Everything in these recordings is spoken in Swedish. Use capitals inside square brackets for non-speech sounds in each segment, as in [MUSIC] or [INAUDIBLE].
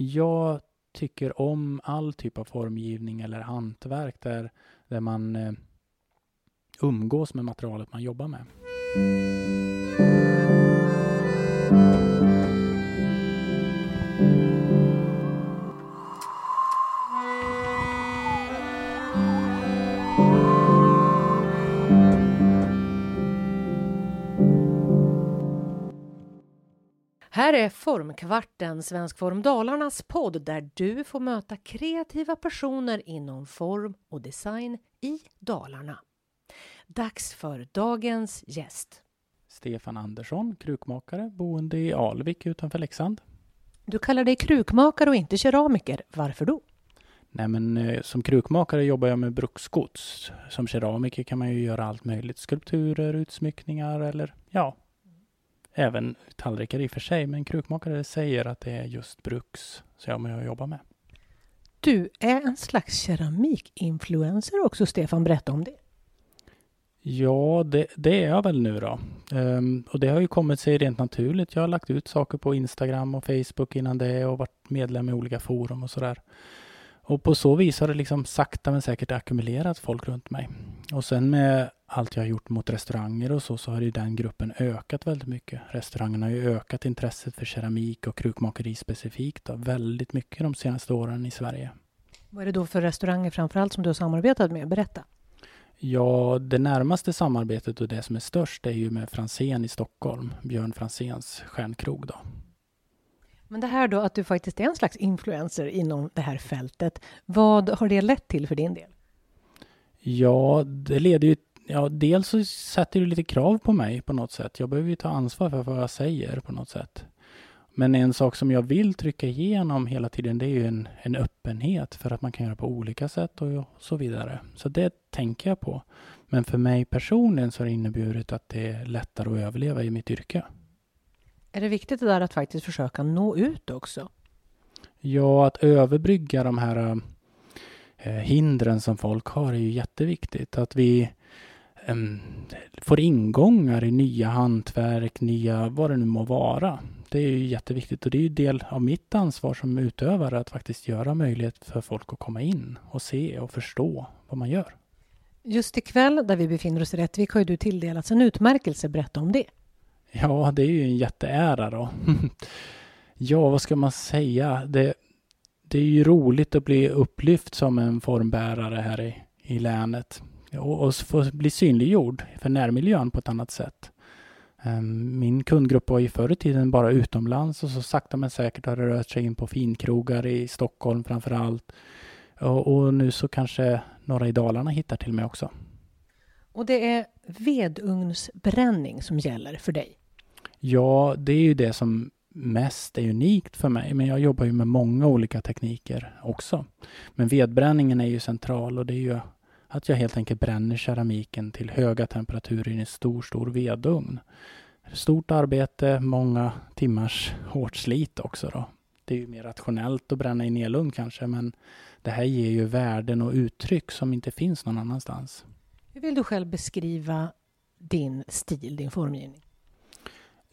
jag tycker om all typ av formgivning eller hantverk där, där man eh, umgås med materialet man jobbar med. Här är Formkvarten, Svensk Form Dalarnas podd där du får möta kreativa personer inom form och design i Dalarna. Dags för dagens gäst. Stefan Andersson, krukmakare, boende i Alvik utanför Leksand. Du kallar dig krukmakare och inte keramiker. Varför då? Nej, men eh, som krukmakare jobbar jag med bruksgods. Som keramiker kan man ju göra allt möjligt. Skulpturer, utsmyckningar eller ja, även tallrikar i och för sig. Men krukmakare säger att det är just bruks som jag jobbar med. Du är en slags keramikinfluencer också, Stefan. Berätta om det. Ja, det, det, är jag väl nu då. Um, och det har ju kommit sig rent naturligt. Jag har lagt ut saker på Instagram och Facebook innan det och varit medlem i olika forum och sådär. Och på så vis har det liksom sakta men säkert ackumulerat folk runt mig. Och sen med allt jag har gjort mot restauranger och så, så har ju den gruppen ökat väldigt mycket. Restaurangerna har ju ökat intresset för keramik och krukmakeri specifikt då, väldigt mycket de senaste åren i Sverige. Vad är det då för restauranger framförallt som du har samarbetat med? Berätta. Ja, det närmaste samarbetet och det som är störst är ju med Fransén i Stockholm, Björn Franséns stjärnkrog då. Men det här då att du faktiskt är en slags influencer inom det här fältet. Vad har det lett till för din del? Ja, det leder ju Ja, dels så sätter det lite krav på mig på något sätt. Jag behöver ju ta ansvar för vad jag säger på något sätt. Men en sak som jag vill trycka igenom hela tiden det är ju en, en öppenhet för att man kan göra på olika sätt och så vidare. Så det tänker jag på. Men för mig personligen så har det inneburit att det är lättare att överleva i mitt yrke. Är det viktigt det där att faktiskt försöka nå ut också? Ja, att överbrygga de här hindren som folk har är ju jätteviktigt. Att vi får ingångar i nya hantverk, nya vad det nu må vara. Det är ju jätteviktigt och det är ju del av mitt ansvar som utövare att faktiskt göra möjlighet för folk att komma in och se och förstå vad man gör. Just ikväll, där vi befinner oss i Rättvik, har ju du tilldelats en utmärkelse. Berätta om det. Ja, det är ju en jätteära då. [LAUGHS] ja, vad ska man säga? Det, det är ju roligt att bli upplyft som en formbärare här i, i länet och, och få bli synliggjord för närmiljön på ett annat sätt. Ehm, min kundgrupp var ju förr i tiden bara utomlands och så sakta men säkert har det rört sig in på finkrogar i Stockholm framför allt. Och, och nu så kanske några i Dalarna hittar till mig också. Och det är vedugnsbränning som gäller för dig? Ja, det är ju det som mest är unikt för mig, men jag jobbar ju med många olika tekniker också. Men vedbränningen är ju central och det är ju att jag helt enkelt bränner keramiken till höga temperaturer i en stor, stor vedugn. Stort arbete, många timmars hårt slit också då. Det är ju mer rationellt att bränna i elugn kanske, men det här ger ju värden och uttryck som inte finns någon annanstans. Hur vill du själv beskriva din stil, din formgivning?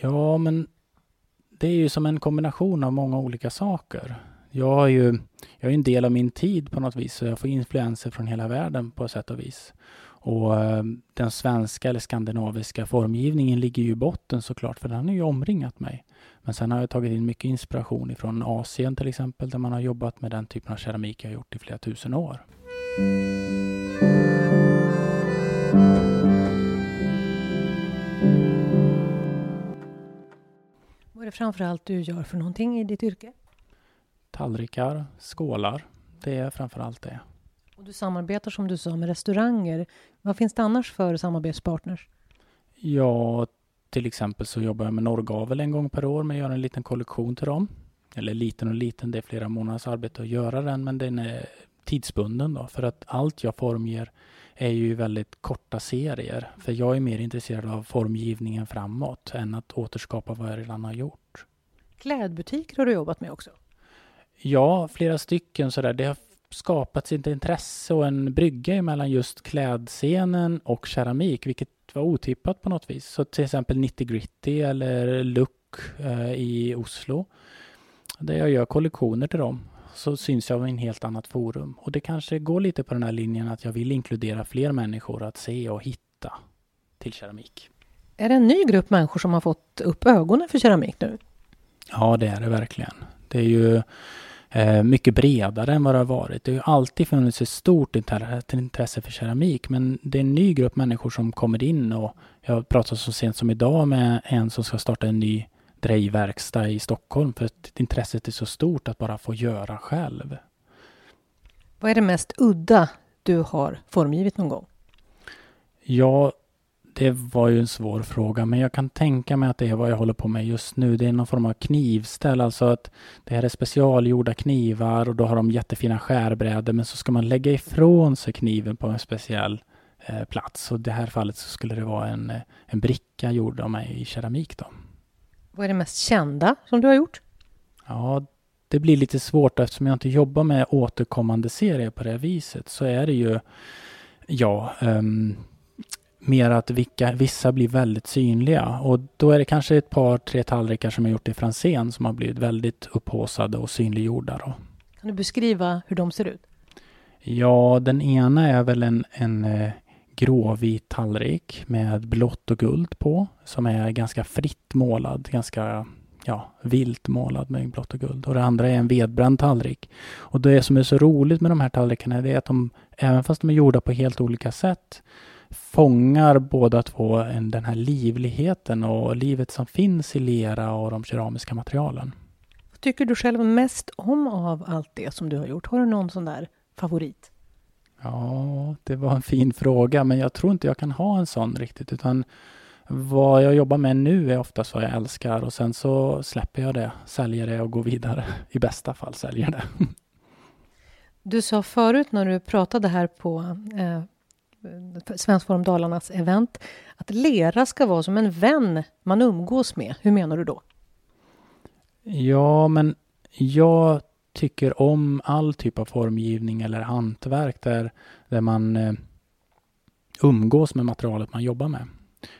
Ja, men det är ju som en kombination av många olika saker. Jag är ju jag är en del av min tid på något vis, så jag får influenser från hela världen på sätt och vis. Och eh, den svenska eller skandinaviska formgivningen ligger ju i botten såklart, för den har ju omringat mig. Men sen har jag tagit in mycket inspiration ifrån Asien till exempel, där man har jobbat med den typen av keramik jag har gjort i flera tusen år. Det framför allt du gör för någonting i ditt yrke? tallrikar, skålar. Det är framför allt det. Och du samarbetar som du sa med restauranger. Vad finns det annars för samarbetspartners? Ja, till exempel så jobbar jag med Norrgavel en gång per år med att göra en liten kollektion till dem. Eller liten och liten, det är flera månaders arbete att göra den, men den är tidsbunden då. För att allt jag formger är ju väldigt korta serier. För jag är mer intresserad av formgivningen framåt än att återskapa vad jag redan har gjort. Klädbutiker har du jobbat med också? Ja, flera stycken sådär. Det har skapats ett intresse och en brygga mellan just klädscenen och keramik, vilket var otippat på något vis. Så till exempel Nitty Gritty eller Look eh, i Oslo. Där jag gör kollektioner till dem. Så syns jag i en helt annat forum. Och det kanske går lite på den här linjen att jag vill inkludera fler människor att se och hitta till keramik. Är det en ny grupp människor som har fått upp ögonen för keramik nu? Ja, det är det verkligen. Det är ju eh, mycket bredare än vad det har varit. Det har ju alltid funnits ett stort intresse för keramik, men det är en ny grupp människor som kommer in och jag pratade så sent som idag med en som ska starta en ny drejverkstad i Stockholm för att intresset är så stort att bara få göra själv. Vad är det mest udda du har formgivit någon gång? Ja, det var ju en svår fråga, men jag kan tänka mig att det är vad jag håller på med just nu. Det är någon form av knivställ, alltså att det här är specialgjorda knivar och då har de jättefina skärbrädor, men så ska man lägga ifrån sig kniven på en speciell eh, plats. Och i det här fallet så skulle det vara en, eh, en bricka gjord av mig i keramik då. Vad är det mest kända som du har gjort? Ja, det blir lite svårt eftersom jag inte jobbar med återkommande serier på det viset så är det ju ja, um, mer att vilka, vissa blir väldigt synliga och då är det kanske ett par, tre tallrikar som jag gjort i Franzén som har blivit väldigt upphåsade och synliggjorda. Då. Kan du beskriva hur de ser ut? Ja, den ena är väl en, en eh, gråvit tallrik med blått och guld på som är ganska fritt målad, ganska ja, vilt målad med blått och guld. Och det andra är en vedbränd tallrik. Och det som är så roligt med de här tallrikarna är att de, även fast de är gjorda på helt olika sätt, fångar båda två en, den här livligheten och livet som finns i lera och de keramiska materialen. Vad tycker du själv mest om av allt det som du har gjort? Har du någon sån där favorit? Ja, det var en fin fråga, men jag tror inte jag kan ha en sån riktigt, utan vad jag jobbar med nu är oftast vad jag älskar och sen så släpper jag det, säljer det och går vidare. [LAUGHS] I bästa fall säljer det. Du sa förut när du pratade här på eh, Svensk Forum Dalarnas event att lera ska vara som en vän man umgås med. Hur menar du då? Ja, men jag tycker om all typ av formgivning eller hantverk där, där man eh, umgås med materialet man jobbar med.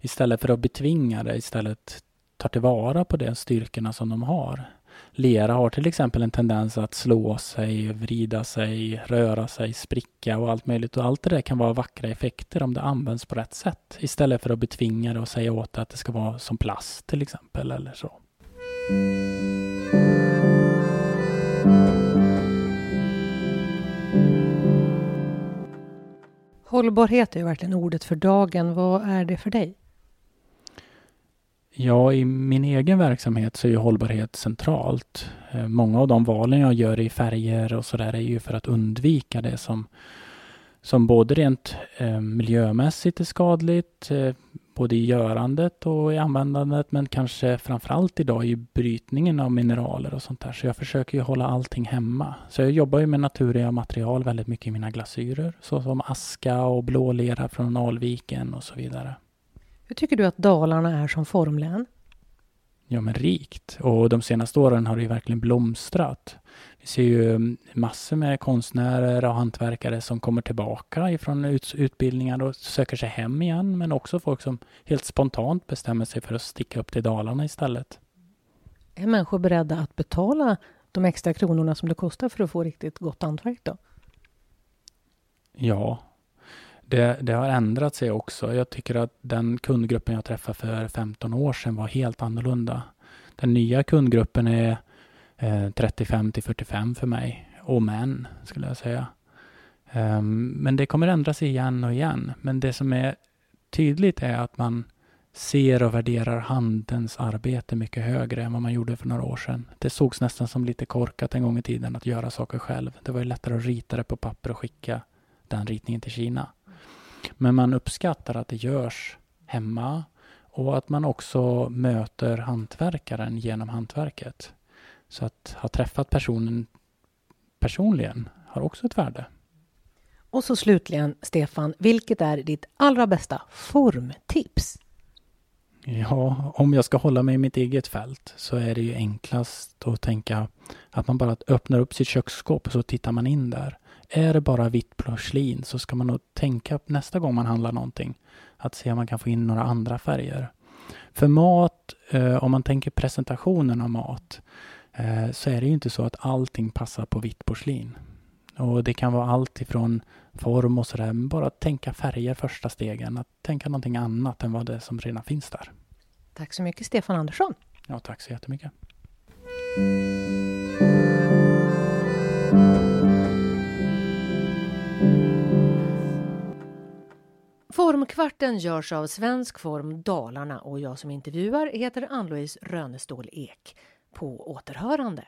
Istället för att betvinga det, istället tar tillvara på de styrkorna som de har. Lera har till exempel en tendens att slå sig, vrida sig, röra sig, spricka och allt möjligt. Och allt det där kan vara vackra effekter om det används på rätt sätt. Istället för att betvinga det och säga åt det att det ska vara som plast till exempel eller så. Hållbarhet är ju verkligen ordet för dagen. Vad är det för dig? Ja, i min egen verksamhet så är ju hållbarhet centralt. Eh, många av de valen jag gör i färger och sådär är ju för att undvika det som, som både rent eh, miljömässigt är skadligt, eh, både i görandet och i användandet, men kanske framförallt idag i brytningen av mineraler och sånt där. Så jag försöker ju hålla allting hemma. Så jag jobbar ju med naturliga material väldigt mycket i mina glasyrer, såsom aska och blålera från Alviken och så vidare. Hur tycker du att Dalarna är som formlän? Ja, men rikt. Och de senaste åren har det ju verkligen blomstrat. Vi ser ju massor med konstnärer och hantverkare som kommer tillbaka ifrån utbildningar och söker sig hem igen, men också folk som helt spontant bestämmer sig för att sticka upp till Dalarna istället. Är människor beredda att betala de extra kronorna som det kostar för att få riktigt gott hantverk då? Ja, det, det, har ändrat sig också. Jag tycker att den kundgruppen jag träffade för 15 år sedan var helt annorlunda. Den nya kundgruppen är eh, 35 till 45 för mig och män skulle jag säga. Um, men det kommer ändra sig igen och igen. Men det som är tydligt är att man ser och värderar handens arbete mycket högre än vad man gjorde för några år sedan. Det sågs nästan som lite korkat en gång i tiden att göra saker själv. Det var ju lättare att rita det på papper och skicka den ritningen till Kina. Men man uppskattar att det görs hemma och att man också möter hantverkaren genom hantverket. Så att ha träffat personen personligen har också ett värde. Och så slutligen, Stefan, vilket är ditt allra bästa formtips? Ja, om jag ska hålla mig i mitt eget fält så är det ju enklast att tänka att man bara öppnar upp sitt köksskåp och så tittar man in där. Är det bara vitt porslin så ska man nog tänka nästa gång man handlar någonting att se om man kan få in några andra färger. För mat, eh, om man tänker presentationen av mat, eh, så är det ju inte så att allting passar på vitt porslin. Och det kan vara allt ifrån form och sådär, bara tänka färger första stegen, att tänka någonting annat än vad det som redan finns där. Tack så mycket Stefan Andersson. Ja, tack så jättemycket. Formkvarten görs av Svensk Form Dalarna och jag som intervjuar heter Ann-Louise Rönestål Ek. På återhörande.